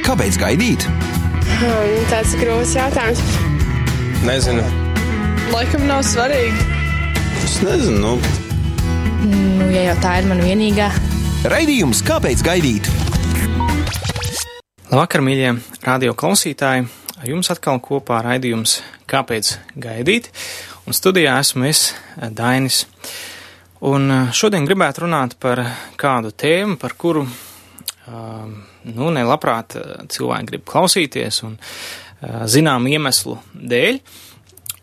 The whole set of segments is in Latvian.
Kāpēc gaidīt? Hmm, tāds grūts jautājums. Nezinu. Laikam nav svarīgi. Es nezinu. Nu. Nu, ja jau tā ir mana vienīgā. Raidījums Kāpēc gaidīt? Labvakar, mīļie radio klausītāji! Ar jums atkal kopā raidījums Kāpēc gaidīt? Un studijā esmu es, Dainis. Un eh, šodien gribētu runāt par kādu tēmu, par kuru, nu, nelabprāt cilvēki grib klausīties un uh, zinām iemeslu dēļ.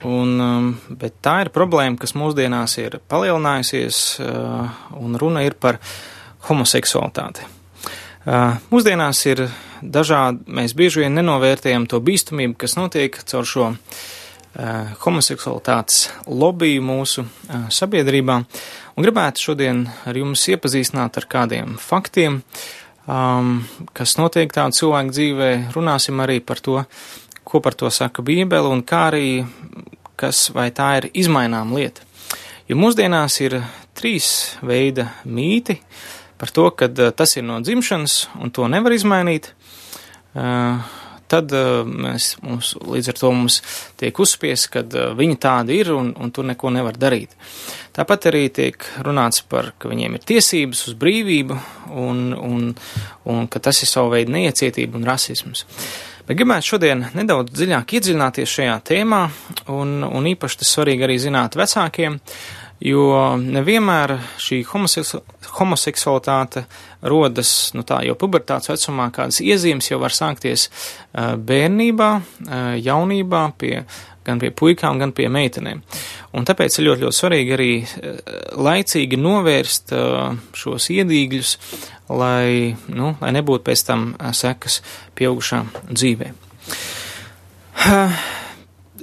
Un, bet tā ir problēma, kas mūsdienās ir palielinājusies, uh, un runa ir par homoseksualitāti. Uh, mūsdienās ir dažādi, mēs bieži vien nenovērtējam to bīstamību, kas notiek caur šo uh, homoseksualitātes lobby mūsu uh, sabiedrībā, un gribētu šodien ar jums iepazīstināt ar kādiem faktiem, um, kas notiek tādu cilvēku dzīvē, runāsim arī par to, ko par to saka Bībele, un kā arī, kas vai tā ir izmainām lieta. Jo mūsdienās ir trīs veida mīti, par to, ka uh, tas ir no dzimšanas un to nevar izmainīt, uh, tad uh, mēs, mums, līdz ar to mums tiek uzspies, ka viņi tādi ir un, un tur neko nevar darīt. Tāpat arī tiek runāts par, ka viņiem ir tiesības uz brīvību un, un, un ka tas ir savu veidu neiecietība un rasisms. Bet gribētu šodien nedaudz dziļāk iedziļināties šajā tēmā, un, un īpaši tas svarīgi arī zināt vecākiem, uh, jo nevienmēr šī homoseksualitāte rodas, nu tā jau pubertātes vecumā, kādas iezīmes jau var sākties bērnībā, jaunībā, pie, gan pie puikām, gan pie meitenēm. Un tāpēc ir ļoti, ļoti svarīgi arī laicīgi novērst šos iedīgļus, lai, nu, lai nebūtu pēc tam sekas pieaugušā dzīvē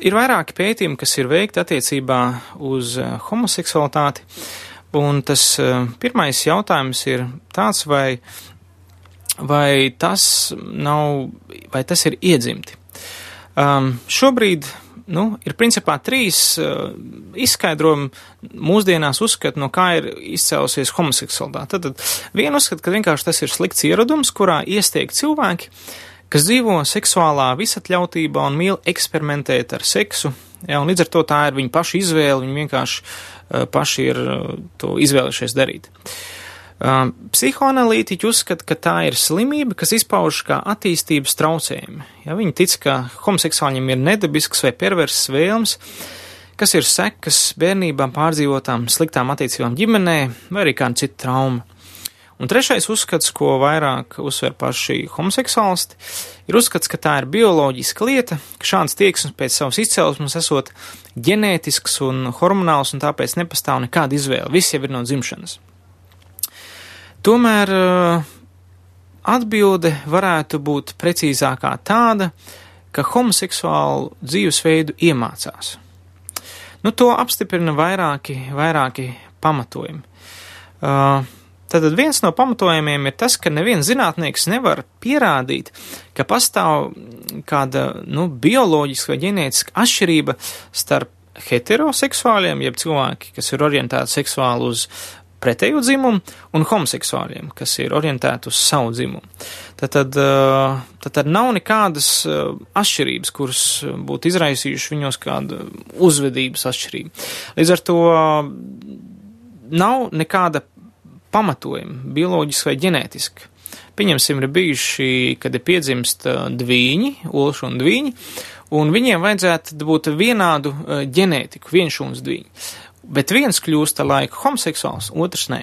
ir vairāki pētījumi, kas ir veikti attiecībā uz eh, homoseksualitāti, un tas eh, pirmais jautājums ir tāds, vai, vai tas nav, vai tas ir iedzimti. Um, šobrīd nu, ir principā trīs uh, izskaidrojumi mūsdienās uzskata, no kā ir izcēlusies homoseksualitāte. Tad, tad viena uzskata, ka vienkārši tas ir slikts ieradums, kurā iestiek cilvēki, uh, kas dzīvo seksuālā visatļautībā un mīl eksperimentēt ar seksu. Jā, un līdz ar to tā ir viņa paša izvēle, viņi vienkārši uh, paši ir uh, to izvēlušies darīt. Uh, psihoanalītiķi uzskata, ka tā ir slimība, kas izpaužas kā attīstības traucējumi. Ja viņi tic, ka homoseksuāļiem ir nedabisks vai perverss vēlms, kas ir sekas bērnībā pārdzīvotām sliktām attiecībām ģimenē vai arī kāda cita trauma. Un trešais uzskats, ko vairāk uzsver paši homoseksuālisti, ir uzskats, ka tā ir bioloģiska lieta, ka šāds tieksmes pēc savas izcelsmes esot ģenētisks un hormonāls, un tāpēc nepastāv nekāda izvēle. Viss jau ir no dzimšanas. Tomēr eh, atbilde varētu būt precīzākā tāda, ka homoseksuālu dzīvesveidu iemācās. Nu, to apstiprina vairāki, vairāki pamatojumi. Uh, Tātad viens no pamatojumiem ir tas, ka neviens zinātnieks nevar pierādīt, ka pastāv kāda nu, bioloģiska vai ģenētiska atšķirība starp heteroseksuāliem, jeb cilvēki, kas ir orientēti seksuāli uz pretējo dzimumu, un homoseksuāliem, kas ir orientēti uz savu dzimumu. Tātad, tātad nav nekādas atšķirības, kuras būtu izraisījušas viņos kādu uzvedības atšķirību. Līdz ar to nav nekāda pamatojumi, bioloģiski vai ģenētiski. Pieņemsim, ir bijuši, kad ir piedzimst dvīņi, olšu un dvīņi, un viņiem vajadzētu būt vienādu ģenētiku, viens šūns dvīņi. Bet viens kļūst ar laiku homoseksuāls, otrs nē.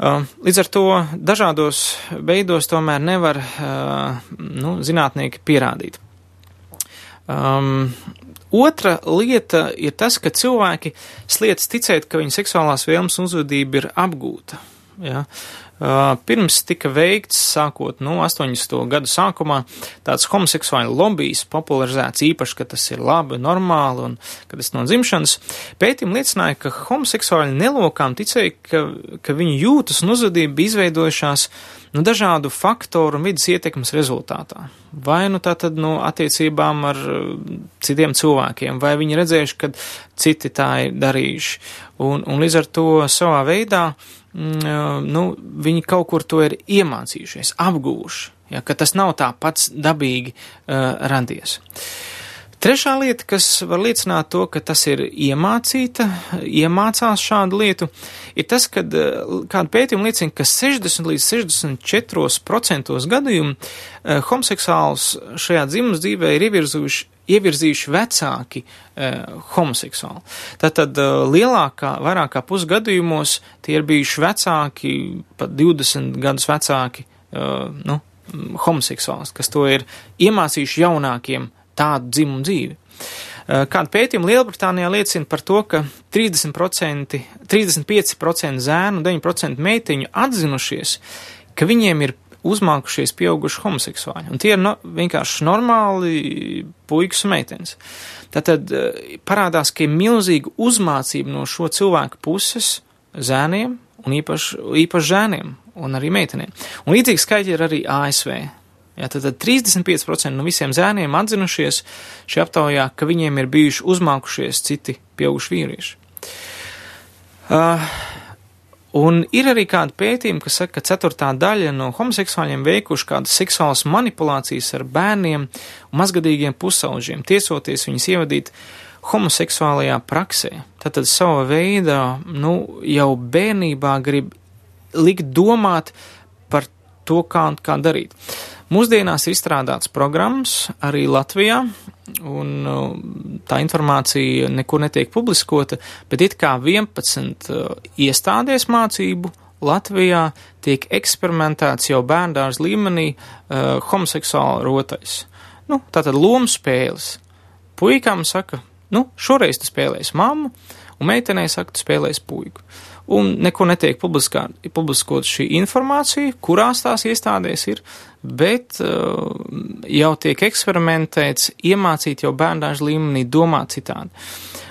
Līdz ar to dažādos veidos tomēr nevar nu, zinātnieki pierādīt. Um, Otra lieta ir tas, ka cilvēki sliedz ticēt, ka viņa seksuālās vēlmes un uzvedība ir apgūta. Ja? Uh, pirms tika veikts, sākot no nu, 80. gadu sākumā, tāds homoseksuāli lobbyis popularizēts īpaši, ka tas ir labi, normāli un ka tas no dzimšanas. Pētījumi liecināja, ka homoseksuāli nelokām ticēja, ka, ka viņu jūtas un uzvedība bija izveidojušās nu, dažādu faktoru un vidas ietekmes rezultātā. Vai nu tā tad no attiecībām ar uh, citiem cilvēkiem, vai viņi redzējuši, ka citi tā ir darījuši. Un, un līdz ar to savā veidā mm, nu, viņi kaut kur to ir iemācījušies, apgūši, ja, ka tas nav tā pats dabīgi uh, radies. Trešā lieta, kas var liecināt to, ka tas ir iemācīta, iemācās šādu lietu, ir tas, ka kāda pētījuma liecina, ka 60 līdz 64% gadījumu homoseksuāls šajā dzimums dzīvē ir ievirzuši ievirzījuši vecāki e, homoseksuāli. Tātad e, lielākā, vairāk kā pusgadījumos tie ir bijuši vecāki, pat 20 gadus vecāki, e, nu, homoseksuāls, kas to ir iemācījuši jaunākiem tādu dzimumu dzīvi. E, kāda pētījuma Lielbritānijā liecina par to, ka 30%, 35% zēnu un 9% meitiņu atzinušies, ka viņiem ir uzmākušies pieauguši homoseksuāļi. Un tie ir no, vienkārši normāli puikas un meitenes. Tātad eh, parādās, ka ir milzīga uzmācība no šo cilvēku puses zēniem un īpaši, īpaši zēniem un arī meitenēm. Un līdzīgi skaļi ir arī ASV. Jā, tad, tad 35% no visiem zēniem atzinušies šajā aptaujā, ka viņiem ir bijuši uzmākušies citi pieauguši vīrieši. Uh, Un ir arī kādi pētījumi, kas saka, ka ceturtā daļa no homoseksuāļiem veikuši kādas seksuālas manipulācijas ar bērniem un mazgadīgiem pusauģiem, tiesoties viņus ievadīt homoseksuālajā praksē. Tātad sava veida, nu, jau bērnībā grib likt domāt par to, kā, kā darīt. Mūsdienās izstrādāts programmas arī Latvijā, un uh, tā informācija nekur netiek publiskota, bet it kā 11 uh, iestādēs mācību Latvijā tiek eksperimentēts jau bērndārs līmenī uh, homoseksuāla rotais. Nu, tātad lomu spēles. Puikām saka, nu, šoreiz tu spēlēsi mammu, un meitenei saka, tu spēlēsi puiku un neko netiek publiskot šī informācija, kurās tās iestādēs ir, bet uh, jau tiek eksperimentēts, iemācīt jau bērnāžu līmenī domāt citādi.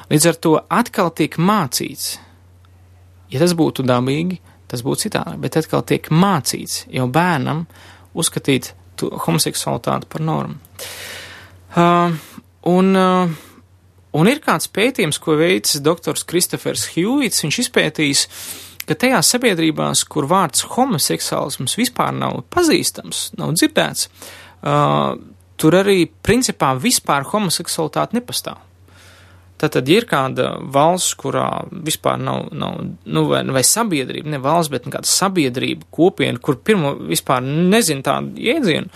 Līdz ar to atkal tiek mācīts, ja tas būtu dabīgi, tas būtu citādi, bet atkal tiek mācīts jau bērnam uzskatīt homoseksualitāti par normu. Uh, un uh, Un ir kāds pētījums, ko veicis doktors Kristofers Hjūits, viņš izpētījis, ka tajās sabiedrībās, kur vārds homoseksuālisms vispār nav pazīstams, nav dzirdēts, uh, tur arī principā vispār homoseksualitāte nepastāv. Tātad, ja ir kāda valsts, kurā vispār nav, nav nu, vai, vai sabiedrība, ne valsts, bet kāda sabiedrība, kopiena, kur pirmo vispār nezina tādu jēdzienu,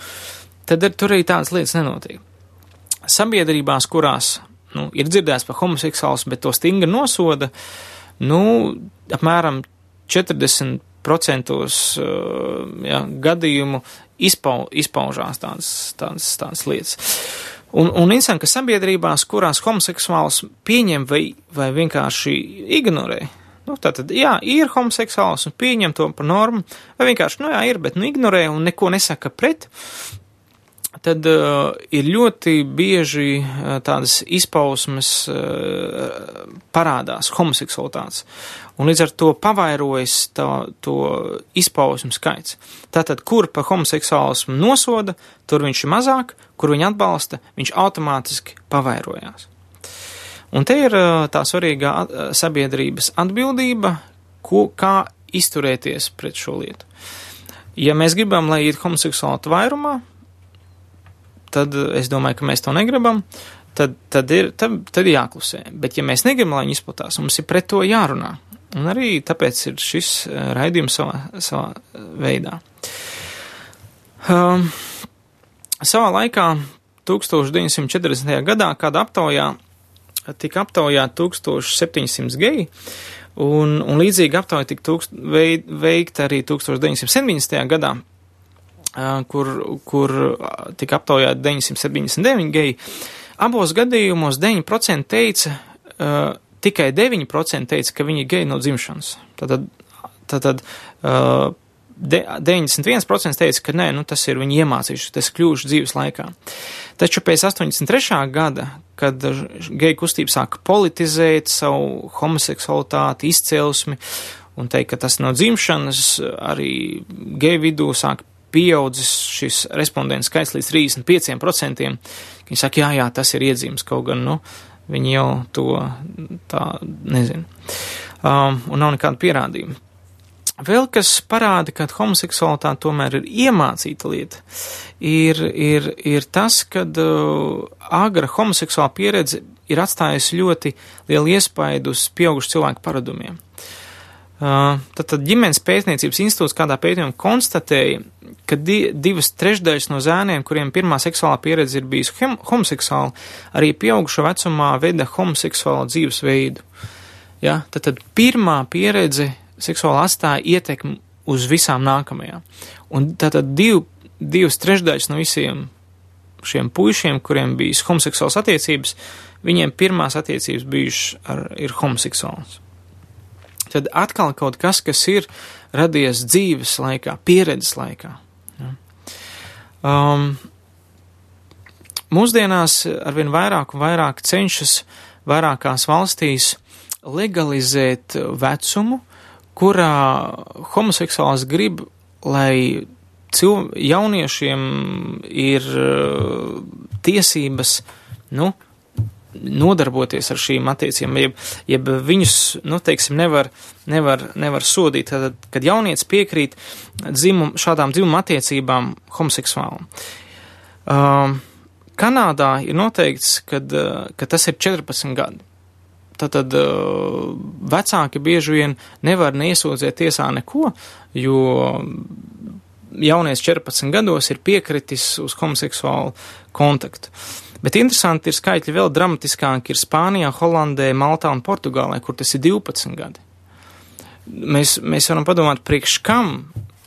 tad tur arī tādas lietas nenotiek. Sabiedrībās, kurās nu, ir dzirdēts par homoseksuāls, bet to stingri nosoda, nu, apmēram 40% jā, gadījumu izpau, izpaužās tādas, tādas, tādas lietas. Un, un interesanti, ka sabiedrībās, kurās homoseksuāls pieņem vai, vai vienkārši ignorē, nu, tātad, jā, ir homoseksuāls un pieņem to par normu, vai vienkārši, nu jā, ir, bet nu ignorē un neko nesaka pret, tad uh, ir ļoti bieži uh, tādas izpausmes uh, parādās homoseksualitātes. Un līdz ar to pavairojas tā, to izpausmu skaits. Tātad, kur pa homoseksuālismu nosoda, tur viņš ir mazāk, kur viņu atbalsta, viņš automātiski pavairojās. Un te ir uh, tā svarīgā uh, sabiedrības atbildība, ko, kā izturēties pret šo lietu. Ja mēs gribam, lai ir homoseksuāli vairumā, tad es domāju, ka mēs to negribam, tad, tad, ir, tad, tad ir jāklusē. Bet, ja mēs negribam, lai viņi izplatās, mums ir pret to jārunā. Un arī tāpēc ir šis eh, raidījums savā, savā eh, veidā. Um, savā laikā, 1940. gadā, kādā aptaujā, tika aptaujāti 1700 geji, un, un līdzīgi aptauja tika tūkst, veikta arī 1970. gadā, kur, kur tika aptaujāti 979 geji. Abos gadījumos 9% teica, tikai 9% teica, ka viņi ir geji no dzimšanas. Tātad, tātad de, 91% teica, ka nē, nu, tas ir viņi iemācījuši, tas kļūšu dzīves laikā. Taču pēc 83. gada, kad geju kustība sāka politizēt savu homoseksualitāti, izcelsmi un teikt, ka tas no dzimšanas arī geju vidū sāka pieaudzis šis respondentu skaits līdz 35%. Viņi saka, jā, jā, tas ir iedzīmes, kaut gan, nu, viņi jau to tā nezina. Um, un nav nekāda pierādījuma. Vēl kas parāda, ka homoseksualitāte tomēr ir iemācīta lieta, ir, ir, ir tas, ka uh, agra homoseksuāla pieredze ir atstājusi ļoti lielu iespaidu uz pieaugušu cilvēku paradumiem. Tad, tad ģimenes pētniecības institūts kādā pētījumā konstatēja, ka di, divas trešdaļas no zēniem, kuriem pirmā seksuālā pieredze ir bijusi hom homoseksuāla, arī pieaugušo vecumā veda homoseksuālu dzīvesveidu. Ja? Tad, tad pirmā pieredze seksuāli atstāja ietekmi uz visām nākamajām. Un tātad div, divas trešdaļas no visiem šiem puišiem, kuriem bija homoseksuāls attiecības, viņiem pirmās attiecības bijušas ar, ir homoseksuāls. Tad atkal kaut kas, kas ir radies dzīves laikā, pieredzes laikā. Ja. Um, mūsdienās arvien vairāk un vairāk cenšas vairākās valstīs legalizēt vecumu, kurā homoseksuāls grib, lai jauniešiem ir uh, tiesības, nu, nodarboties ar šīm attiecībām, jeb, jeb viņus, nu, teiksim, nevar, nevar, nevar sodīt, tad, kad jaunietis piekrīt dzimum, šādām dzimuma attiecībām homoseksuālam. Um, Kanādā ir noteikts, kad, uh, ka tas ir 14 gadi. Tātad uh, vecāki bieži vien nevar neiesūdzēt tiesā neko, jo jaunies 14 gados ir piekritis uz homoseksuālu kontaktu. Bet interesanti ir skaitļi vēl dramatiskāki ir Spānijā, Holandē, Maltā un Portugālē, kur tas ir 12 gadi. Mēs, mēs varam padomāt, priekš kam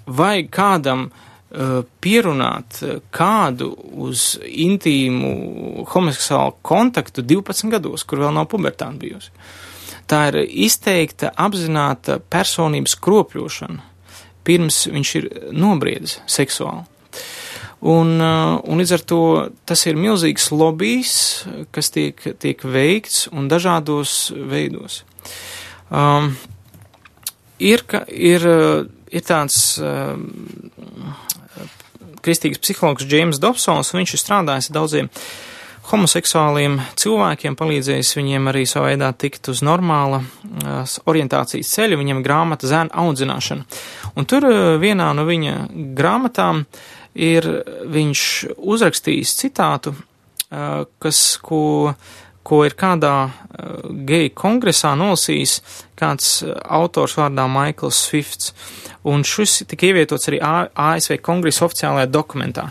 vajag kādam uh, pierunāt eh, kādu uz intīmu homoseksuālu kontaktu 12 gados, kur vēl nav pubertāte bijusi. Tā ir izteikta apzināta personības kropļošana, pirms viņš ir nobriedis seksuāli. Un, eh, un līdz ar to tas ir milzīgs lobijs, kas tiek, tiek veikts un dažādos veidos. Um, ir, ir, ir tāds um, kristīgs psihologs Džeims Dobsons, un viņš ir strādājis daudziem homoseksuāliem cilvēkiem, palīdzējis viņiem arī savā veidā tikt uz normāla orientācijas ceļa, viņiem grāmata zēna audzināšana. Un tur vienā no viņa grāmatām ir viņš uzrakstījis citātu, kas, ko ko ir kādā geju kongresā nolasījis kāds autors vārdā Maikls Swifts, un šis tika ievietots arī ASV kongresa oficiālajā dokumentā.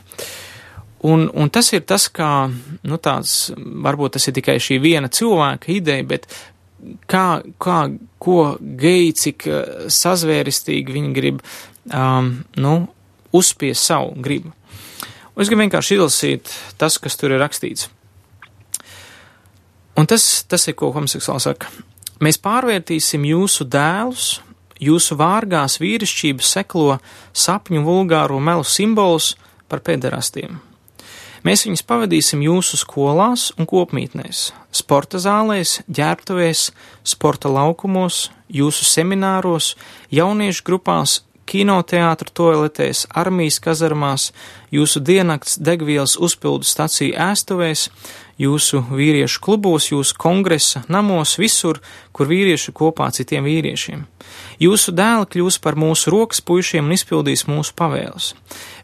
Un, un tas ir tas, kā, nu tāds, varbūt tas ir tikai šī viena cilvēka ideja, bet kā, kā, ko geji, cik sazvērestīgi viņi grib, um, nu, uzspies savu gribu. Un es gribu vienkārši izlasīt tas, kas tur ir rakstīts. Un tas, tas ir, ko homoseksuāls saka. Mēs pārvērtīsim jūsu dēlus, jūsu vārgās vīrišķības seklo sapņu vulgāro melu simbolus par pederastiem. Mēs viņus pavadīsim jūsu skolās un kopmītnēs, sporta zālēs, ģērbtuvēs, sporta laukumos, jūsu semināros, jauniešu grupās, kinoteātra toaletēs, armijas kazarmās, jūsu diennakts degvielas uzpildu staciju ēstuvēs, jūsu vīriešu klubos, jūsu kongresa namos, visur, kur vīrieši kopā citiem vīriešiem. Jūsu dēli kļūs par mūsu rokas puišiem un izpildīs mūsu pavēles.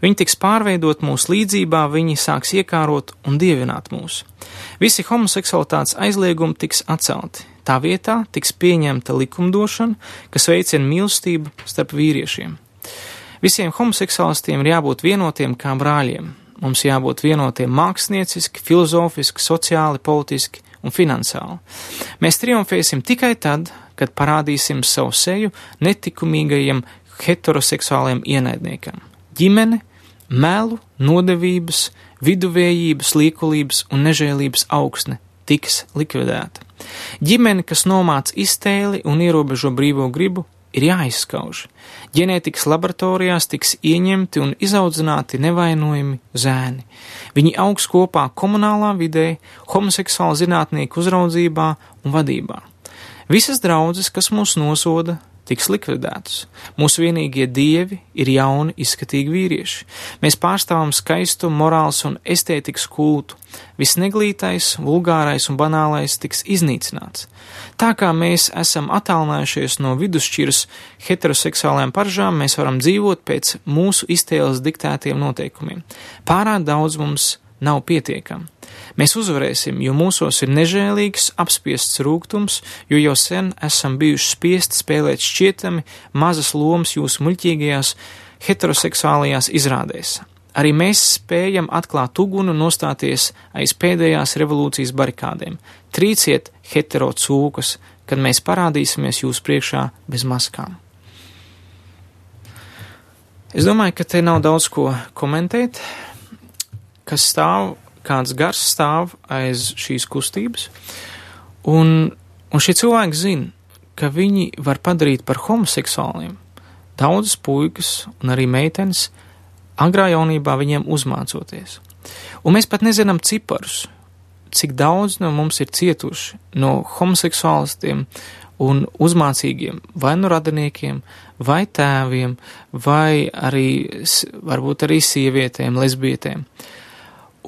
Viņi tiks pārveidot mūsu līdzībā, viņi sāks iekārot un dievināt mūs. Visi homoseksualitātes aizliegumi tiks atcelti. Tā vietā tiks pieņemta likumdošana, kas veicina mīlestību starp vīriešiem. Visiem homoseksuālistiem ir jābūt vienotiem kā brāļiem, Mums jābūt vienotiem mākslinieciski, filozofiski, sociāli, politiski un finansiāli. Mēs triumfēsim tikai tad, kad parādīsim savu seju netikumīgajiem heteroseksuāliem ienaidniekam. Ģimene, melu, nodevības, viduvējības, liekulības un nežēlības augsne tiks likvidēta. Ģimene, kas nomāc iztēli un ierobežo brīvo gribu, ir jāizskauž. Ģenētikas laboratorijās tiks ieņemti un izaudzināti nevainojami zēni. Viņi augs kopā komunālā vidē, homoseksuāla zinātnieku uzraudzībā un vadībā. Visas draudzes, kas mūs nosoda, tiks likvidētas. Mūsu vienīgie dievi ir jauni, izskatīgi vīrieši. Mēs pārstāvam skaistu, morāls un estētikas kultu. Viss neglītais, vulgārais un banālais tiks iznīcināts. Tā kā mēs esam attālinājušies no vidusšķiras heteroseksuālajām paržām, mēs varam dzīvot pēc mūsu iztēles diktētiem noteikumiem. Pārāk daudz mums nav pietiekami. Mēs uzvarēsim, jo mūsos ir nežēlīgs, apspiests rūgtums, jo jau sen esam bijuši spiesti spēlēt šķietami mazas lomas jūsu muļķīgajās heteroseksuālajās izrādēs. Arī mēs spējam atklāt uguni un nostāties aiz pēdējās revolūcijas barikādēm. Trīciet hetero cūkas, kad mēs parādīsimies jūs priekšā bez maskām. Es domāju, ka te nav daudz ko komentēt, kas stāv kāds gars stāv aiz šīs kustības, un, un šie cilvēki zina, ka viņi var padarīt par homoseksuāliem daudzas puikas un arī meitenes agrā jaunībā viņiem uzmācoties. Un mēs pat nezinām ciparus, cik daudz no mums ir cietuši no homoseksuālistiem un uzmācīgiem vai nu radiniekiem, vai tēviem, vai arī varbūt arī sievietēm, lesbietēm. Uh,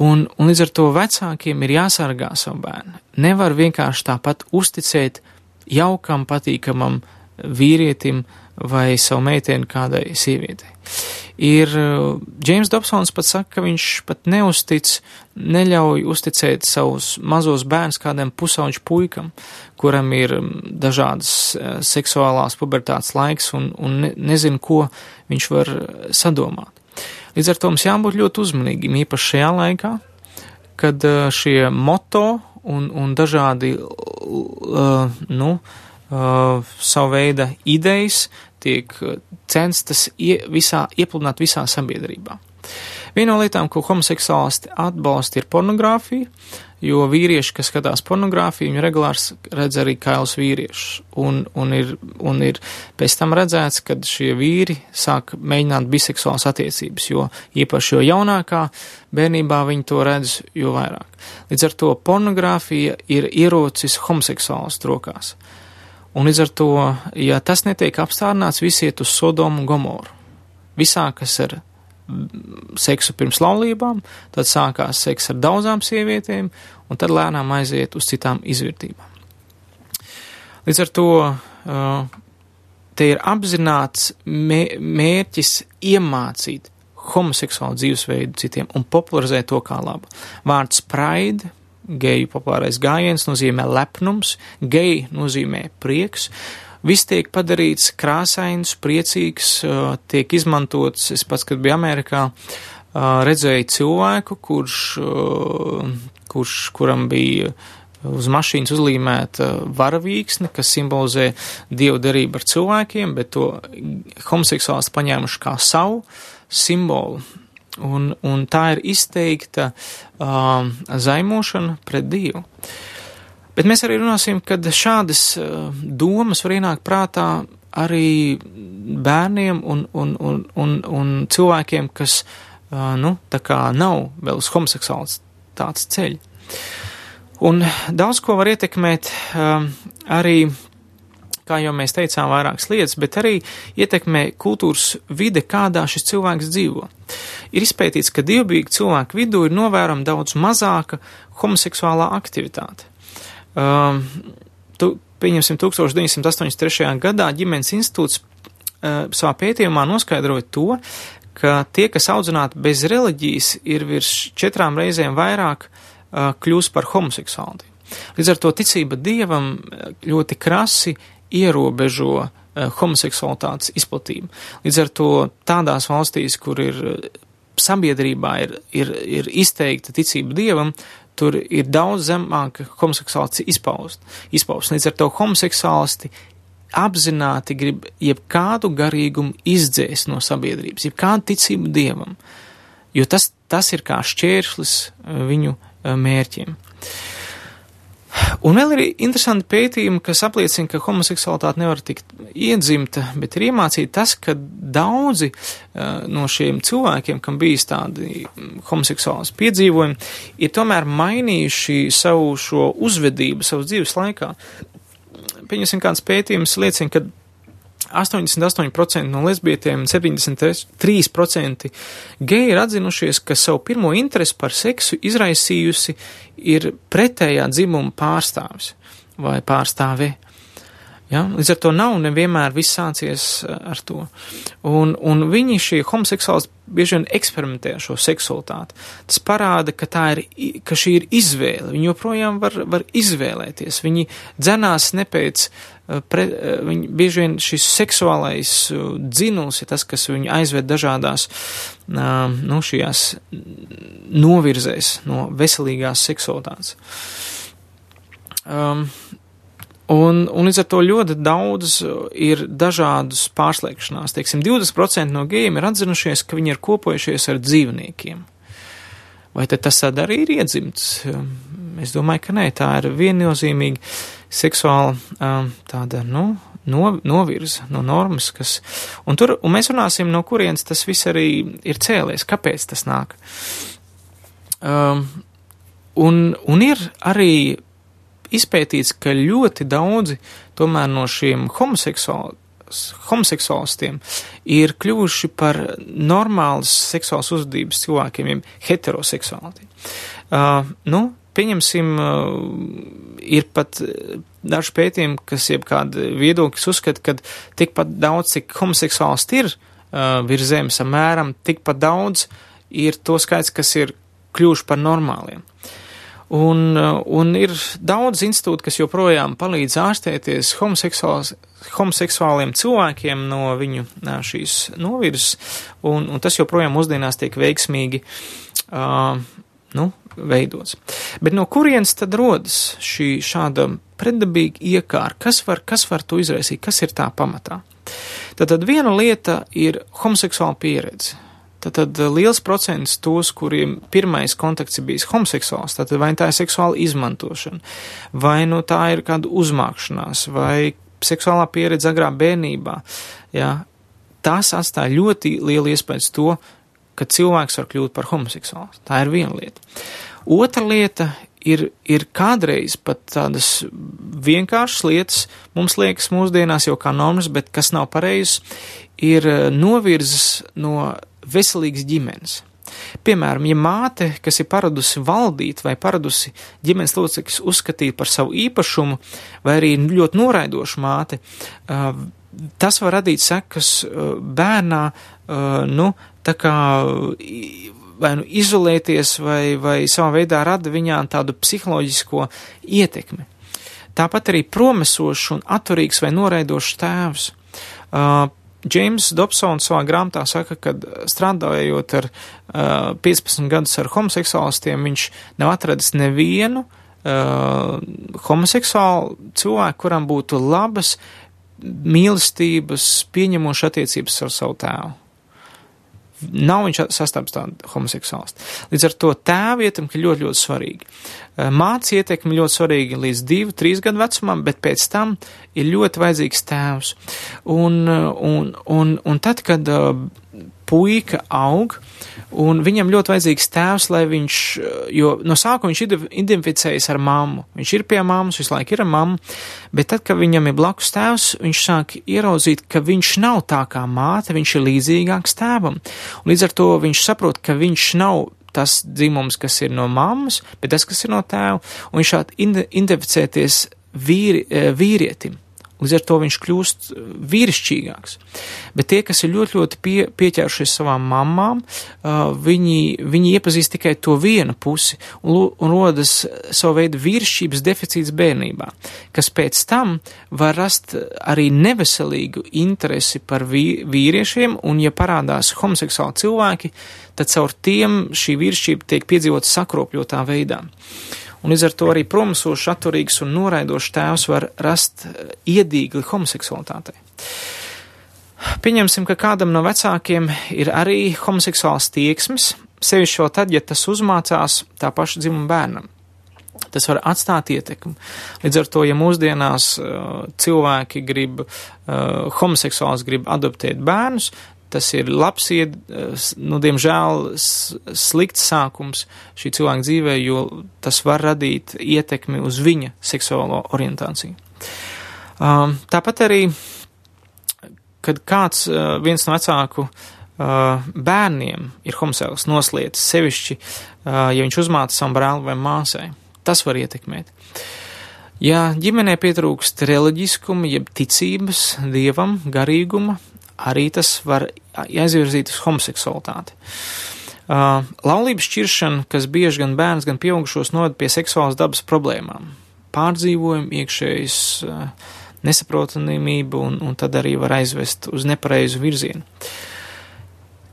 Un, un līdz ar to vecākiem ir jāsargā savu bērnu. Nevar vienkārši tāpat uzticēt jaukam, patīkamam vīrietim vai savu meiteni kādai sievietei. Ir Džeims Dobsons pat saka, ka viņš pat neustic, neļauj uzticēt savus mazos bērns kādam pusauģu puikam, kuram ir dažādas uh, seksuālās pubertātes laiks un, un ne, nezin, ko viņš var sadomāt. Līdz ar to mums jābūt ļoti uzmanīgiem, īpaši šajā laikā, kad uh, šie moto un, un dažādi, uh, nu, uh, savu veidu idejas tiek censtas ie, visā, iepludināt visā sabiedrībā. Viena no lietām, ko homoseksuālisti atbalsta, ir pornogrāfija, jo vīrieši, kas skatās pornogrāfiju, viņi regulāri redz arī kailus vīriešus. Un, un, ir, un ir pēc tam redzēts, ka šie vīri sāk mēģināt biseksuālas attiecības, jo īpaši jo jaunākā bērnībā viņi to redz, jo vairāk. Līdz ar to pornogrāfija ir ierocis homoseksuālas rokās. Un līdz ar to, ja tas netiek apstādināts, visi iet uz Sodomu un Gomoru. Visā, kas ir seksu pirms laulībām, tad sākās seks ar daudzām sievietēm, un tad lēnām aiziet uz citām izvērtībām. Līdz ar to te ir apzināts mērķis iemācīt homoseksuālu dzīvesveidu citiem un popularizēt to kā labu. Vārds pride, geju populārais gājiens, nozīmē lepnums, geji nozīmē prieks, Viss tiek padarīts krāsains, priecīgs, tiek izmantots. Es pats, kad biju Amerikā, redzēju cilvēku, kurš, kurš kuram bija uz mašīnas uzlīmēta varavīksne, kas simbolizē dievu derību ar cilvēkiem, bet to homoseksuāls paņēmuši kā savu simbolu. Un, un tā ir izteikta uh, zaimošana pret dievu. Uh, Bet mēs arī runāsim, ka šādas uh, domas var ienākt prātā arī bērniem un, un, un, un, un cilvēkiem, kas, uh, nu, tā kā nav vēl uz homoseksuāls tāds ceļ. Un daudz ko var ietekmēt um, arī, kā jau mēs teicām, vairākas lietas, bet arī ietekmē kultūras vide, kādā šis cilvēks dzīvo. Ir izpētīts, ka dievbijīgu cilvēku vidū ir novērama daudz mazāka homoseksuālā aktivitāte. Um, tu, pieņemsim, 1983. gadā ģimenes institūts uh, savā pētījumā noskaidroja to, ka tie, kas audzināti bez reliģijas, ir virs četrām reizēm vairāk uh, kļūst par homoseksuāli. Līdz ar to ticība dievam uh, ļoti krasi ierobežo uh, homoseksualitātes izplatību. Līdz ar to tādās valstīs, kur ir uh, sabiedrībā ir, ir, ir izteikta ticība dievam, tur ir daudz zemāka homoseksuālisti izpaust. izpaust. Līdz ar to homoseksuālisti apzināti grib jebkādu garīgumu izdzēst no sabiedrības, jebkādu ticību dievam, jo tas, tas ir kā šķēršlis eh, viņu eh, mērķiem. Un vēl ir interesanti pētījumi, kas apliecina, ka homoseksualitāte nevar tikt iedzimta, bet ir iemācīta tas, ka daudzi uh, no šiem cilvēkiem, kam bijis tādi mm, homoseksuāls piedzīvojumi, ir tomēr mainījuši savu šo uzvedību savas dzīves laikā. Pieņemsim, kāds pētījums liecina, ka 88% no lesbietiem un 73% geji ir atzinušies, ka savu pirmo interesi par seksu izraisījusi ir pretējā dzimuma pārstāvis vai pārstāve. Ja? Līdz ar to nav nevienmēr viss sācies eh, ar to. Un, un viņi šie homoseksuāli bieži vien eksperimentē ar šo seksualitāti. Tas parāda, ka, ir, ka šī ir izvēle. Viņi joprojām var, var izvēlēties. Viņi dzenās ne pēc, eh, pre, eh, viņi bieži vien šis seksuālais dzinuls ir tas, kas viņu aizved dažādās, nu, šajās novirzēs no veselīgās seksualitātes. Um, Un, un līdz ar to ļoti daudz uh, ir dažādas pārslēgšanās. Teiksim, 20% no gejiem ir atzinušies, ka viņi ir kopojušies ar dzīvniekiem. Vai tas arī ir iedzimts? Um, es domāju, ka nē, tā ir viennozīmīgi seksuāla um, tāda, nu, no, novirza no normas, kas, un tur, un mēs runāsim, no kurienes tas viss arī ir cēlies, kāpēc tas nāk. Um, un, un ir arī izpētīts, ka ļoti daudzi tomēr no šiem homoseksuāliem homoseksuālistiem ir kļuvuši par normālas seksuālas uzvedības cilvēkiem, jeb heteroseksuāli. Uh, nu, pieņemsim, uh, ir pat daži pētījumi, kas jeb kāda viedokļas uzskata, ka tikpat daudz, cik homoseksuālisti ir uh, virs zemes, apmēram tikpat daudz ir to skaits, kas ir kļuvuši par normāliem. Uh, Un, un ir daudz institūtu, kas joprojām palīdz ārstēties homoseksuāliem cilvēkiem no viņu šīs novirzes, un, un tas joprojām mūsdienās tiek veiksmīgi uh, nu, veidots. Bet no kurienes tad rodas šī šāda pretdabīga iekāra? Kas var, kas var to izraisīt? Kas ir tā pamatā? Tad, tad viena lieta ir homoseksuāla pieredze. Tad eh, liels procents tos, kuriem pirmais kontakts ir bijis homoseksuāls, tad vai tā ir seksuāla izmantošana, vai nu tā ir kāda uzmākšanās, vai seksuālā pieredze agrā bērnībā, jā, tas atstāja ļoti lielu iespēju to, ka cilvēks var kļūt par homoseksuālu. Tā ir viena lieta. Otra lieta ir, ir kādreiz pat tādas vienkāršas lietas, mums liekas mūsdienās jau kā normas, bet kas nav pareizs, ir eh, novirzes no veselīgas ģimenes. Piemēram, ja māte, kas ir paradusi valdīt vai paradusi ģimenes locekļus uzskatīt par savu īpašumu, vai arī ļoti noraidoša māte, tas var radīt sekas bērnā, nu, tā kā vai nu izolēties, vai, vai savā veidā rada viņā tādu psiholoģisko ietekmi. Tāpat arī promesošs un atturīgs vai noraidošs tēvs. Uh, Džeims Dobsons savā grāmatā saka, ka strādājot ar uh, 15 gadus ar homoseksuālistiem, viņš nav atradis nevienu uh, homoseksuālu cilvēku, kuram būtu labas mīlestības, pieņemošas attiecības ar savu tēvu. Nav viņš sastāvs tādu homoseksuālistu. Līdz ar to tēva ietekme ļoti, ļoti svarīga. Eh, Māca ietekme ļoti svarīga līdz divu, trīs gadu vecumam, bet pēc tam ir ļoti vajadzīgs tēvs. Un, eh, un, un, un tad, kad uh, puika aug, un viņam ļoti vajadzīgs tēvs, lai viņš, jo no sākuma viņš identificējas ar mammu. Viņš ir pie mammas, visu laiku ir ar mammu, bet tad, kad viņam ir blakus tēvs, viņš sāk ieraudzīt, ka viņš nav tā kā māte, viņš ir līdzīgāks tēvam. Un līdz ar to viņš saprot, ka viņš nav tas dzimums, kas ir no mammas, bet tas, kas ir no tēva, un viņš šādi identificēties vīri, eh, vīrietim. Līdz ar to viņš kļūst uh, vīrišķīgāks. Bet tie, kas ir ļoti, ļoti pie, pieķērušies savām mamām, uh, viņi, viņi iepazīst tikai to vienu pusi un, un rodas savu veidu vīrišķības deficīts bērnībā, kas pēc tam var rast arī neveselīgu interesi par vī, vīriešiem, un ja parādās homoseksuāli cilvēki, tad caur tiem šī vīrišķība tiek piedzīvota sakropļotā veidā. Uh, un līdz ar to arī promisošs, atturīgs un noraidošs tēvs var rast eh, iedīgli homoseksualitātei. Pieņemsim, ka kādam no vecākiem ir arī homoseksuāls tieksmes, sevišķi vēl tad, ja tas uzmācās tā paša dzimuma bērnam. Tas var atstāt ietekmi. Līdz ar to, ja mūsdienās uh, cilvēki grib, uh, homoseksuāls grib adoptēt bērnus, tas ir labs, ied, nu, diemžēl, slikts sākums šī cilvēka dzīvē, jo tas var radīt ietekmi uz viņa seksuālo orientāciju. Um, tāpat arī kad kāds, uh, viens no vecāku uh, bērniem ir homoseksuāls noslietis, sevišķi, uh, ja viņš uzmāca savam brāli vai māsai. Tas var ietekmēt. Ja ģimenē pietrūkst reliģiskuma, jeb ticības dievam, garīguma, arī tas var aizvirzīt uz homoseksualitāti. Uh, laulības šķiršana, kas bieži gan bērns, gan pieaugušos noved pie seksuālas dabas problēmām, pārdzīvojumu, iekšējas uh, nesaprotamību un, un tad arī var aizvest uz nepareizu virzienu.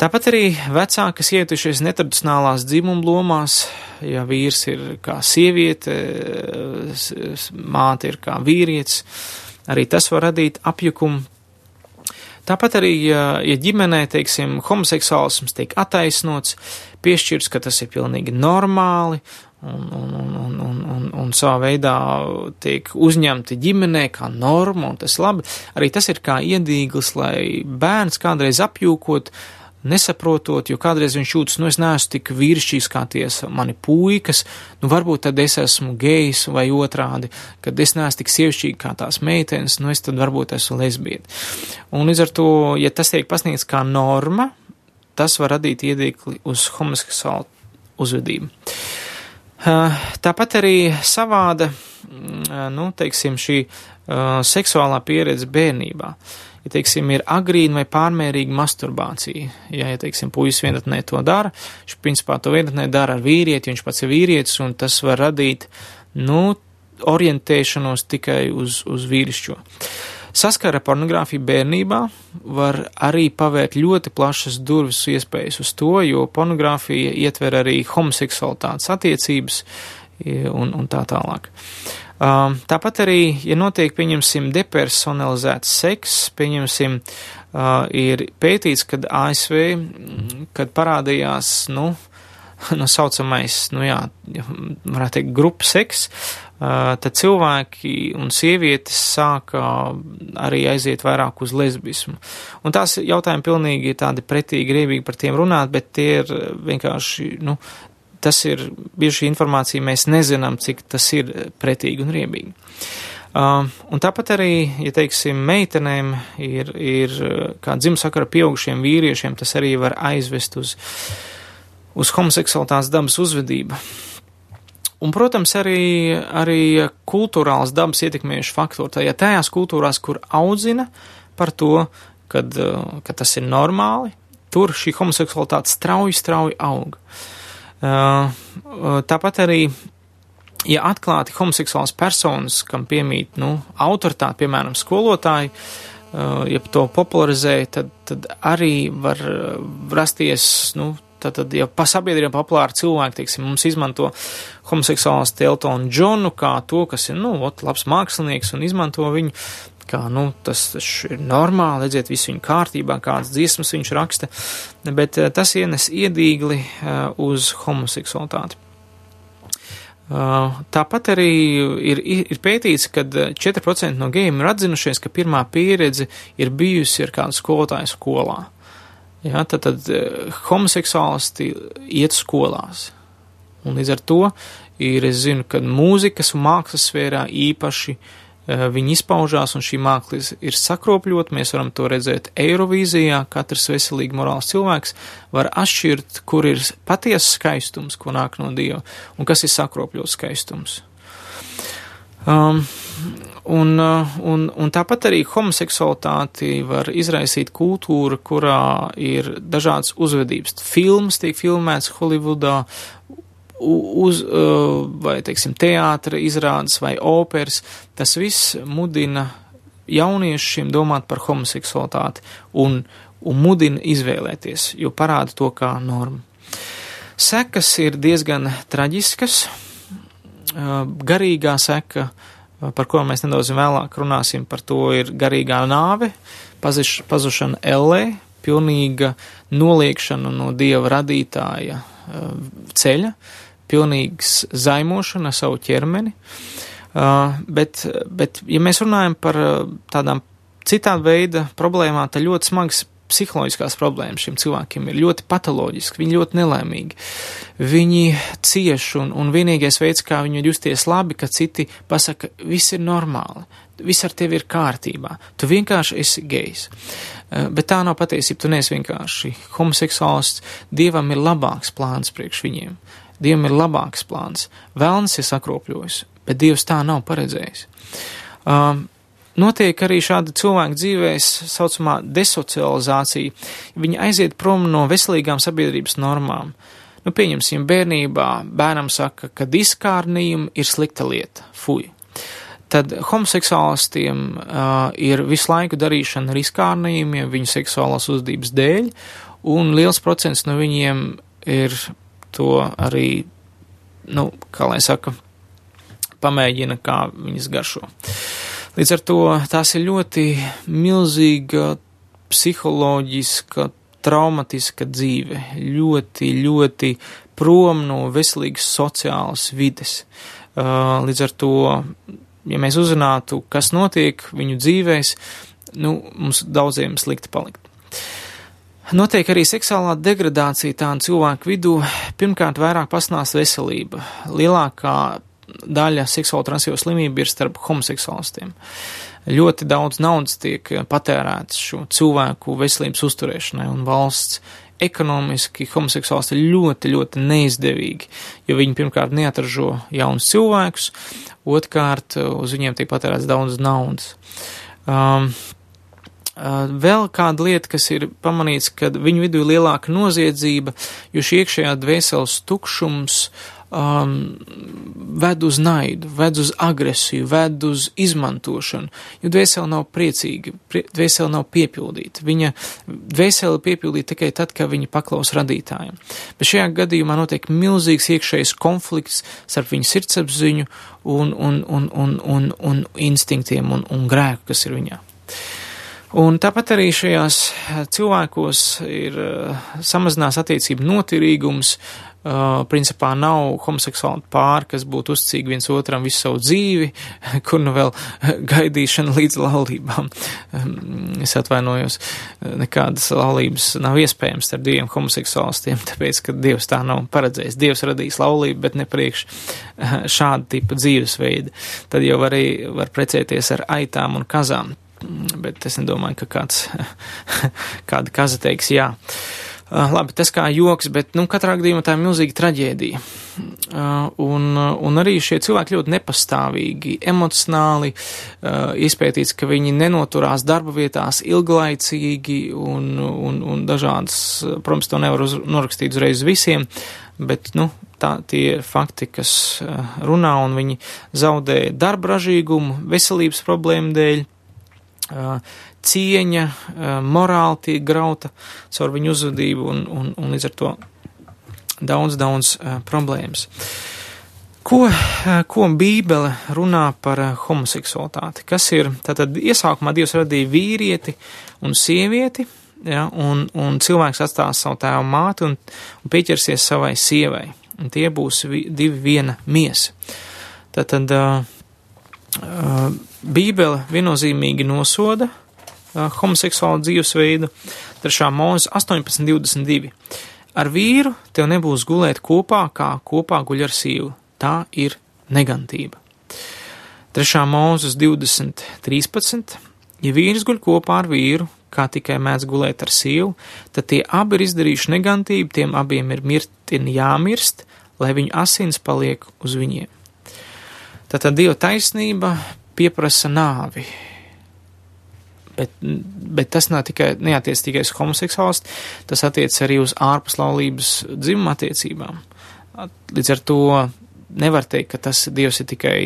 Tāpat arī vecāki, kas ietušies netradicionālās dzimuma lomās, ja vīrs ir kā sieviete, māte ir kā vīrietis, arī tas var radīt apjukumu. Tāpat arī, ja, ja ģimenē, teiksim, homoseksuālisms tiek attaisnots, piešķirts, ka tas ir pilnīgi normāli un, un, un, un, un, un, un savā veidā tiek uzņemti ģimenē kā norma, un tas labi, arī tas ir kā iedīglis, lai bērns kādreiz apjūkot, uh, nesaprotot, jo kādreiz viņš jūtas, nu, es neesmu tik vīrišķīgs kā ties mani puikas, nu, varbūt tad es esmu gejs vai otrādi, kad es neesmu tik sievišķīgi kā tās meitenes, nu, es tad varbūt esmu lesbieta. Un līdz ar to, ja tas tiek pasniegts kā norma, tas var radīt iedīkli uz homoseksuālu uzvedību. Tāpat arī savāda, nu, teiksim, šī seksuālā pieredze bērnībā. Uh, ja, teiksim, ir agrīna vai pārmērīga masturbācija. Ja, ja teiksim, puisis vienatnē to dara, viņš principā to vienatnē dara ar vīrieti, viņš pats ir vīrietis, un tas var radīt, nu, orientēšanos tikai uz, uz vīrišķo. Saskara pornogrāfija bērnībā var arī pavērt ļoti plašas durvis iespējas uz to, jo pornogrāfija ietver arī homoseksualitātes attiecības un, un tā tālāk. Uh, tāpat arī, ja notiek, pieņemsim, depersonalizēts seks, pieņemsim, uh, ir pētīts, kad ASV, kad parādījās, nu, nu saucamais, nu jā, varētu teikt, grupu seks, uh, tad cilvēki un sievietes sāka arī aiziet vairāk uz lesbismu. Un tās jautājumi pilnīgi ir tādi pretīgi, griebīgi par tiem runāt, bet tie ir vienkārši, nu, tas ir bieži informācija, mēs nezinām, cik tas ir pretīgi un riebīgi. Uh, un tāpat arī, ja teiksim, meitenēm ir, ir kā dzimsakara pieaugušiem vīriešiem, tas arī var aizvest uz, uz homoseksualitātes dabas uzvedību. Un, protams, arī, arī kultūrāls dabas ietekmējuši faktori. Tajā tajās kultūrās, kur audzina par to, kad, ka tas ir normāli, tur šī homoseksualitāte strauji, strauji. Uh, Uh, uh, tāpat arī, ja atklāti homoseksuāls personas, kam piemīt, nu, autoritāte, piemēram, skolotāji, uh, ja to popularizē, tad, tad arī var rasties, nu, tad, tad ja pa sabiedrībā populāri cilvēki, teiksim, mums izmanto homoseksuāls Teltonu Džonu kā to, kas ir, nu, ot, labs mākslinieks un izmanto viņu, kā, nu, tas ir normāli, redziet, viss viņa kārtībā, kādas dziesmas viņš raksta, bet eh, tas ienes iedīgli eh, uz homoseksualitāti. Eh, tāpat arī ir, ir pētīts, ka 4% no gejiem ir atzinušies, ka pirmā pieredze ir bijusi ar kādu skolotāju skolā. Ja, tad, tad homoseksuālisti iet skolās. Un līdz ar to ir, es zinu, ka mūzikas un mākslas sfērā īpaši uh, viņi izpaužās, un šī māksla ir sakropļota. Mēs varam to redzēt Eirovīzijā. Katrs veselīgi morāls cilvēks var atšķirt, kur ir patiesa skaistums, ko nāk no Dieva, un kas ir sakropļots skaistums. Um, un, uh, un, un tāpat arī homoseksualitāti var izraisīt kultūra, kurā ir dažādas uzvedības. Filmas tiek filmēts Holivudā, uz, vai, teiksim, teātra izrādes vai operas, tas viss mudina jauniešiem domāt par homoseksualitāti un, un mudina izvēlēties, jo parāda to kā normu. Sekas ir diezgan traģiskas, garīgā seka, par ko mēs nedaudz vēlāk runāsim, par to ir garīgā nāve, pazuš, pazušana ellē, pilnīga noliekšana no dieva radītāja ceļa, pilnīgs zaimošana savu ķermeni. Uh, bet, bet, ja mēs runājam par uh, tādām citāda veida problēmām, tad ļoti smagas psiholoģiskās problēmas šiem cilvēkiem ir ļoti patoloģiski, viņi ļoti nelaimīgi. viņi cieš, un, un vienīgais veids, kā viņi justies labi, ka citi pasaka, viss ir normāli, viss ar tevi ir kārtībā, tu vienkārši esi gejs. Uh, bet tā nav patiesība, tu neesi vienkārši homoseksuāls, dievam ir labāks plāns priekš viņiem. Dievam ir labāks plāns. Vēlns ir sakropļojis, bet Dievs tā nav paredzējis. Um, Notiek arī šāda cilvēka dzīvēs saucamā desocializācija. Viņi aiziet prom no veselīgām sabiedrības normām. Nu, pieņemsim, bērnībā bērnam saka, ka diskārnījumi ir slikta lieta, fuj. Tad homoseksuālistiem uh, ir visu laiku darīšana ar izkārnījumiem viņu seksuālās uzdības dēļ, un liels procents no viņiem ir to arī, nu, kā lai saka, pamēģina, kā viņas garšo. Līdz ar to tās ir ļoti milzīga psiholoģiska, traumatiska dzīve, ļoti, ļoti prom no veselīgas sociālas vides. Uh, līdz ar to, ja mēs uzzinātu, kas notiek viņu dzīvēs, nu, mums daudziem slikti palikt. Notiek arī seksuālā degradācija tādu cilvēku vidū. Pirmkārt, vairāk pasnās veselība. Lielākā daļa seksuāla transīvo slimību ir starp homoseksuālistiem. Ļoti daudz naudas tiek patērēts šo cilvēku veselības uzturēšanai, un valsts ekonomiski homoseksuālisti ir ļoti, ļoti neizdevīgi, jo viņi pirmkārt neatražo jaunus cilvēkus, otrkārt uz viņiem tiek patērēts daudz naudas. Um, Vēl kāda lieta, kas ir pamanīts, ka viņu vidū ir lielāka noziedzība, jo šī iekšējā dvēseles tukšums um, ved uz naidu, ved uz agresiju, ved uz izmantošanu, jo dvēsele nav priecīga, prie, dvēsele nav piepildīta. Viņa dvēsele piepildīta tikai tad, kad viņa paklaus radītājiem. Bet šajā gadījumā notiek milzīgs iekšējs konflikts starp viņu sirdsapziņu un, un, un, un, un, un instinktiem un, un grēku, kas ir viņā. Un tāpat arī šajās cilvēkos ir uh, samazinās attiecību noturīgums, Uh, principā nav homoseksuāli pāri, kas būtu uzcīgi viens otram visu savu dzīvi, kur nu vēl gaidīšana līdz laulībām. Um, es atvainojos, nekādas laulības nav iespējams starp diviem homoseksuālistiem, tāpēc, ka Dievs tā nav paredzējis. Dievs radījis laulību, bet ne priekš šāda tipa dzīvesveida. Tad jau arī, var precēties ar aitām un kazām, bet es nedomāju, ka kāds, kāda kaza teiks jā. Uh, labi, tas kā joks, bet, nu, katrā gadījumā tā ir milzīga traģēdija. Uh, un, un arī šie cilvēki ļoti nepastāvīgi, emocionāli, uh, izpētīts, ka viņi nenoturās darba vietās ilglaicīgi un, un, un dažādas, protams, to nevar uz, norakstīt uzreiz visiem, bet, nu, tā tie ir fakti, kas runā, un viņi zaudē darba ražīgumu, veselības problēmu dēļ cieņa, morāli tiek grauta caur viņu uzvedību un, un, un līdz ar to daudz, daudz problēmas. Ko, ko Bībele runā par homoseksualitāti? Kas ir, tātad iesākumā Dievs radīja vīrieti un sievieti, ja, un, un cilvēks atstās savu tēvu māti un, un pieķersies savai sievai, un tie būs vi, divi viena miesa. Tātad uh, Bībele viennozīmīgi nosoda homoseksuālu dzīvesveidu. 3. mūzes 18.22. Ar vīru tev nebūs gulēt kopā, kā kopā guļ ar sīvu. Tā ir negantība. 3. mūzes 20.13. Ja vīrs guļ kopā ar vīru, kā tikai mēdz gulēt ar sīvu, tad tie abi ir izdarījuši negantību, tiem abiem ir mirtini jāmirst, lai viņu asins paliek uz viņiem. Tātad Dieva taisnība pieprasa nāvi, Bet, bet tas nav tikai, neatiec tikai uz homoseksuāls, tas attiec arī uz ārpuslaulības dzimuma attiecībām. Līdz ar to nevar teikt, ka tas Dievs ir tikai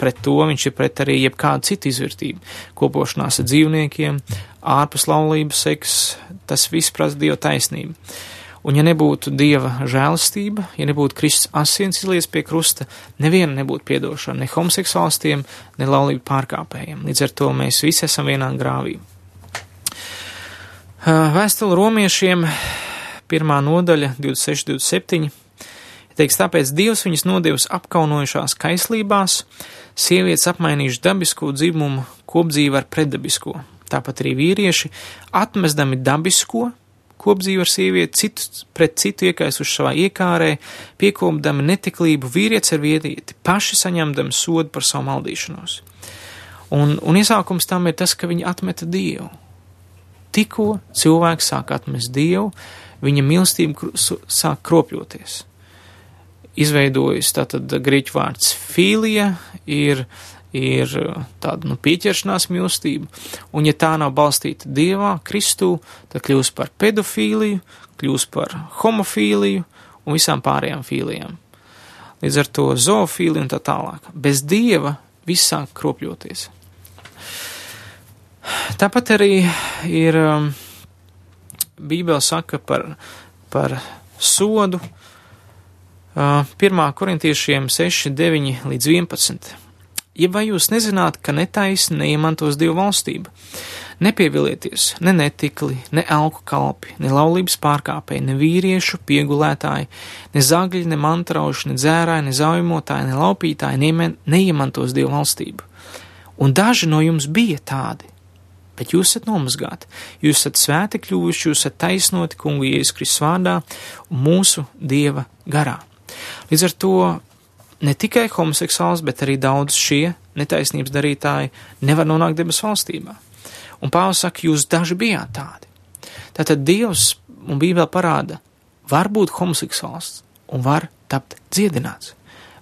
pret to, viņš ir pret arī jebkādu citu izvērtību. Kopošanās ar dzīvniekiem, ārpuslaulības seks, tas viss prasa Dieva taisnību. Un ja nebūtu Dieva žēlastība, ja nebūtu Kristus asins izlies pie krusta, neviena nebūtu piedošana ne homoseksuālistiem, ne laulību pārkāpējiem. Līdz ar to mēs visi esam vienā grāvī. Vēstule romiešiem, pirmā nodaļa, 26, 27. Teiks, tāpēc Dievs viņus nodevis apkaunojušās kaislībās, sievietes apmainījuši dabisko dzimumu kopdzīvi ar predabisko. Tāpat arī vīrieši atmestami dabisko, kopdzīvi ar sievieti, citu pret citu iekaisuši savā iekārē, piekopdami netiklību vīrietis ar vīrieti, paši saņemdami sodu par savu maldīšanos. Un, un iesākums tam ir tas, ka viņi atmeta Dievu. Tikko cilvēks sāk atmest Dievu, viņa mīlestība sāk kropļoties. Izveidojas tātad grieķu vārds fīlija, ir ir uh, tāda nu, pieķeršanās mīlestība, un ja tā nav balstīta dievā, Kristū, tad kļūst par pedofīliju, kļūst par homofīliju un visām pārējām fīlijām. Līdz ar to zoofīliju un tā tālāk. Bez dieva viss sāk kropļoties. Tāpat arī ir um, Bībele saka par, par sodu. Uh, 1. korintiešiem 6, 9 līdz 11 ja vai jūs nezināt, ka netaisni neiemantos Dievu valstību? Nepievilieties ne netikli, ne alku kalpi, ne laulības pārkāpēji, ne vīriešu piegulētāji, ne zagļi, ne mantrauši, ne dzērāji, ne zaujmotāji, ne laupītāji neieman, neiemantos Dievu valstību. Un daži no jums bija tādi, bet jūs esat nomazgāti, jūs esat svēti kļuvuši, jūs esat taisnoti kungu Jēzus Kristus vārdā un mūsu Dieva garā. Līdz ar to ne tikai homoseksuāls, bet arī daudz šie netaisnības darītāji nevar nonākt debesu valstībā. Un Pāvils saka, jūs daži bijāt tādi. Tātad Dievs un Bībele parāda, var būt homoseksuāls un var tapt dziedināts,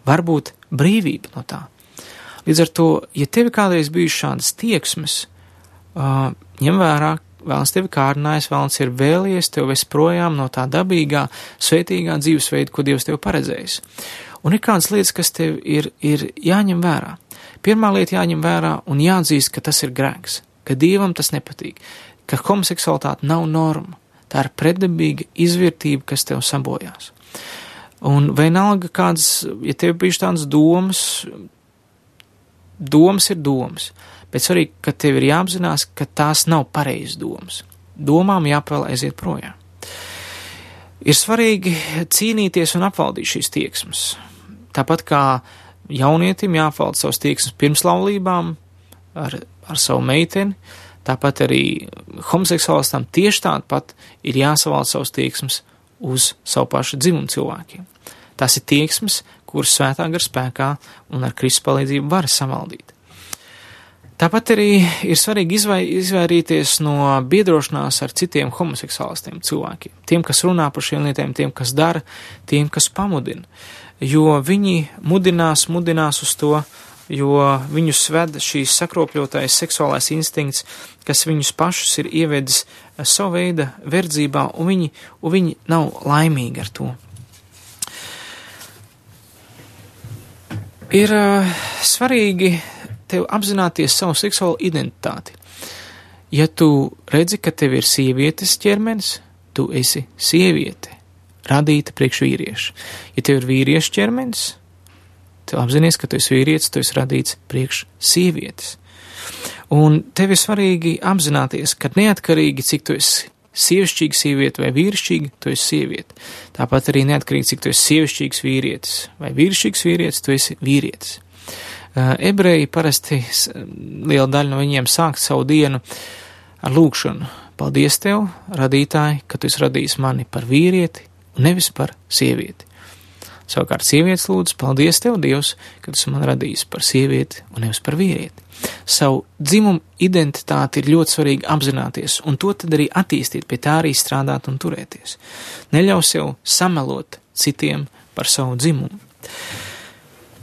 var būt brīvība no tā. Līdz ar to, ja tev kādreiz bijušas šādas tieksmes, uh, ņem vērā, vēlams tevi kārdinājis, vēlams ir vēlies tev vest projām no tā dabīgā, svētīgā dzīvesveida, ko Dievs tev paredzējis. Un ir kādas lietas, kas tev ir, ir jāņem vērā. Pirmā lieta jāņem vērā un jāatzīst, ka tas ir grēks, ka dievam tas nepatīk, ka homoseksualitāte nav norma, tā ir pretdabīga izvērtība, kas tev sabojās. Un vienalga kādas, ja tev bijuši tādas domas, domas ir domas, bet svarīgi, ka tev ir jāapzinās, ka tās nav pareizas domas. Domām jāpavēl aiziet projām. Ir svarīgi cīnīties un apvaldīt šīs tieksmes. Tāpat kā jaunietim jāapvalda savas tieksmes pirms laulībām ar, ar savu meiteni, tāpat arī homoseksuālistam tieši tāpat ir jāsavalda savas tieksmes uz savu pašu dzimumu cilvēkiem. Tas ir tieksmes, kuras svētā gar spēkā un ar Kristus palīdzību var savaldīt. Tāpat arī ir svarīgi izvai, izvairīties no biedrošanās ar citiem homoseksuālistiem cilvēkiem. Tiem, kas runā par šiem lietām, tiem, kas dara, tiem, kas pamudina. Jo viņi mudinās, mudinās uz to, jo viņus ved šīs sakropļotais seksuālais instinkts, kas viņus pašus ir ievedis savu veidu verdzībā, un viņi, un viņi nav laimīgi ar to. Ir uh, svarīgi tev apzināties savu seksuālo identitāti. Ja tu redzi, ka tev ir sievietes ķermenis, tu esi sieviete, radīta priekš vīrieša. Ja tev ir vīrieša ķermenis, tu apzināties, ka tu esi vīrietis, tu esi radīts priekš sievietes. Un tev ir svarīgi apzināties, ka neatkarīgi, cik tu esi sievišķīga sieviete vai vīrišķīga, tu esi sieviete. Tāpat arī neatkarīgi, cik tu esi sievišķīgs vīrietis vai vīrišķīgs vīrietis, tu esi vīrietis. Ebreji parasti liela daļa no viņiem sāk savu dienu ar lūgšanu. Paldies tev, radītāji, ka tu esi radījis mani par vīrieti nevis par sievieti. Savukārt sievietes lūdz, paldies tev, Dievs, ka tu man radījis par sievieti un nevis par vīrieti. Savu dzimumu identitāti ir ļoti svarīgi apzināties, un to tad arī attīstīt, pie tā arī strādāt un turēties. Neļauj sev samelot citiem par savu dzimumu.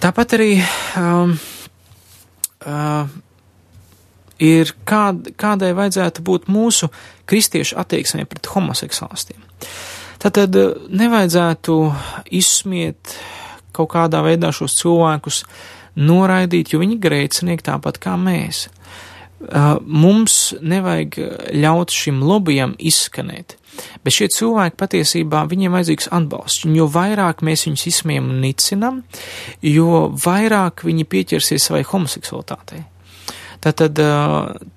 Tāpat arī um, uh, ir kād, kādai vajadzētu būt mūsu kristiešu attieksmē pret homoseksuālistiem. Tātad uh, nevajadzētu izsmiet kaut kādā veidā šos cilvēkus, noraidīt, jo viņi grēcinieki tāpat kā mēs. Mums nevajag ļaut šim lobbyam izskanēt. Bet šie cilvēki patiesībā viņiem vajadzīgs atbalsts. Jo vairāk mēs viņus izsmējam un nicinam, jo vairāk viņi pieķersies savai homoseksualitātei. Tātad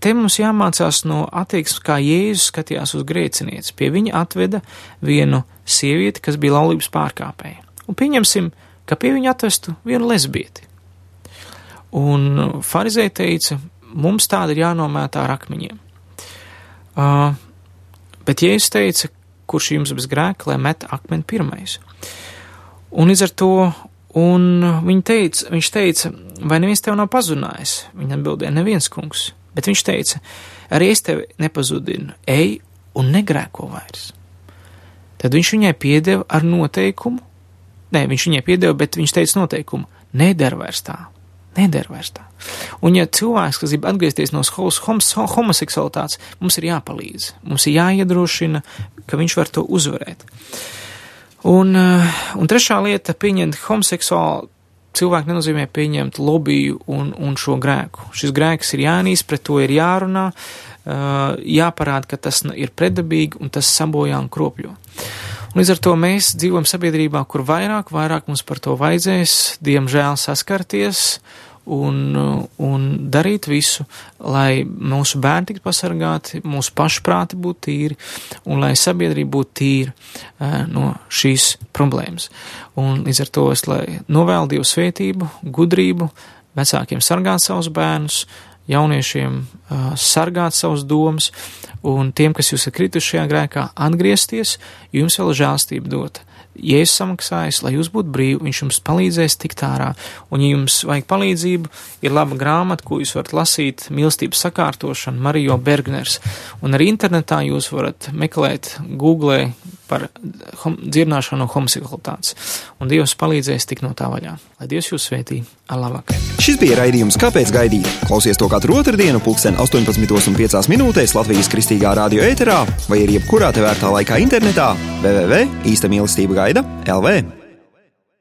te mums jāmācās no attieksmes, kā Jēzus skatījās uz grēcinieci. Pie viņa atveda vienu sievieti, kas bija laulības pārkāpēja. Un pieņemsim, ka pie viņa atvestu vienu lesbieti. Un farizēja teica, mums tāda ir jānomētā ar akmeņiem. Uh, Bet Jēzus teica, kurš jums bez grēka, lai met akmeni pirmais. Un līdz ar to, un viņa teica, viņš teica, vai neviens tev nav pazudinājis? Viņa atbildēja, neviens kungs, bet viņš teica, arī es tevi nepazudinu, ej un negrēko vairs. Tad viņš viņai piedeva ar noteikumu, nē, viņš viņai piedeva, bet viņš teica noteikumu, nedara vairs tā, nedara vairs tā. Un ja cilvēks, kas grib atgriezties no homoseksualitātes, mums ir jāpalīdz, mums ir jāiedrošina, ka viņš var to uzvarēt. Un, eh, un trešā lieta - pieņemt homoseksuālu cilvēku nenozīmē pieņemt lobiju un, un šo grēku. Šis grēks ir jānīs, pret to ir jārunā, uh, jāparāda, ka tas ir predabīgi un tas sabojā un kropļo. Un līdz ar to mēs dzīvojam sabiedrībā, kur vairāk, vairāk mums par to vajadzēs, diemžēl saskarties un, un darīt visu, lai mūsu bērni tiktu pasargāti, mūsu pašprāti būtu tīri un lai sabiedrība būtu tīra uh, no šīs problēmas. Un līdz ar to es novēlu Dievu svētību, gudrību, vecākiem sargāt savus bērnus, jauniešiem uh, sargāt savus domas, un tiem, kas jūs ir krituši šajā grēkā, atgriezties, jums vēl žēlstība dota. Jēzus samaksājis, lai jūs būtu brīvi, viņš jums palīdzēs tikt ārā. Un, ja jums vajag palīdzību, ir laba grāmata, ko jūs varat lasīt, mīlestības sakārtošana, Marijo Bergners. Un arī internetā jūs varat meklēt, googlē par hom, dzirdināšanu no homoseksualitātes. Un Dievs palīdzēs tikt no tā vaļā. Lai Dievs jūs svētī. Labāk. Šis bija raidījums Kāpēc gaidīt? Klausies to katru otrdienu, pulksten 18,5 minūtēs Latvijas kristīgā radio ēterā vai arī jebkurā tevērtā laikā internetā www. īsta mīlestība gaida LV.